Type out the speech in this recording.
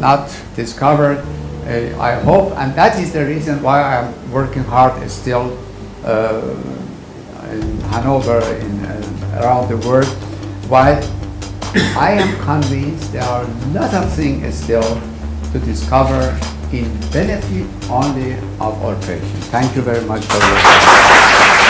not discovered. Uh, I hope, and that is the reason why I'm working hard still uh, in Hanover, in, uh, around the world. Why I am convinced there are a lot of things still to discover in benefit only of our patients. Thank you very much for your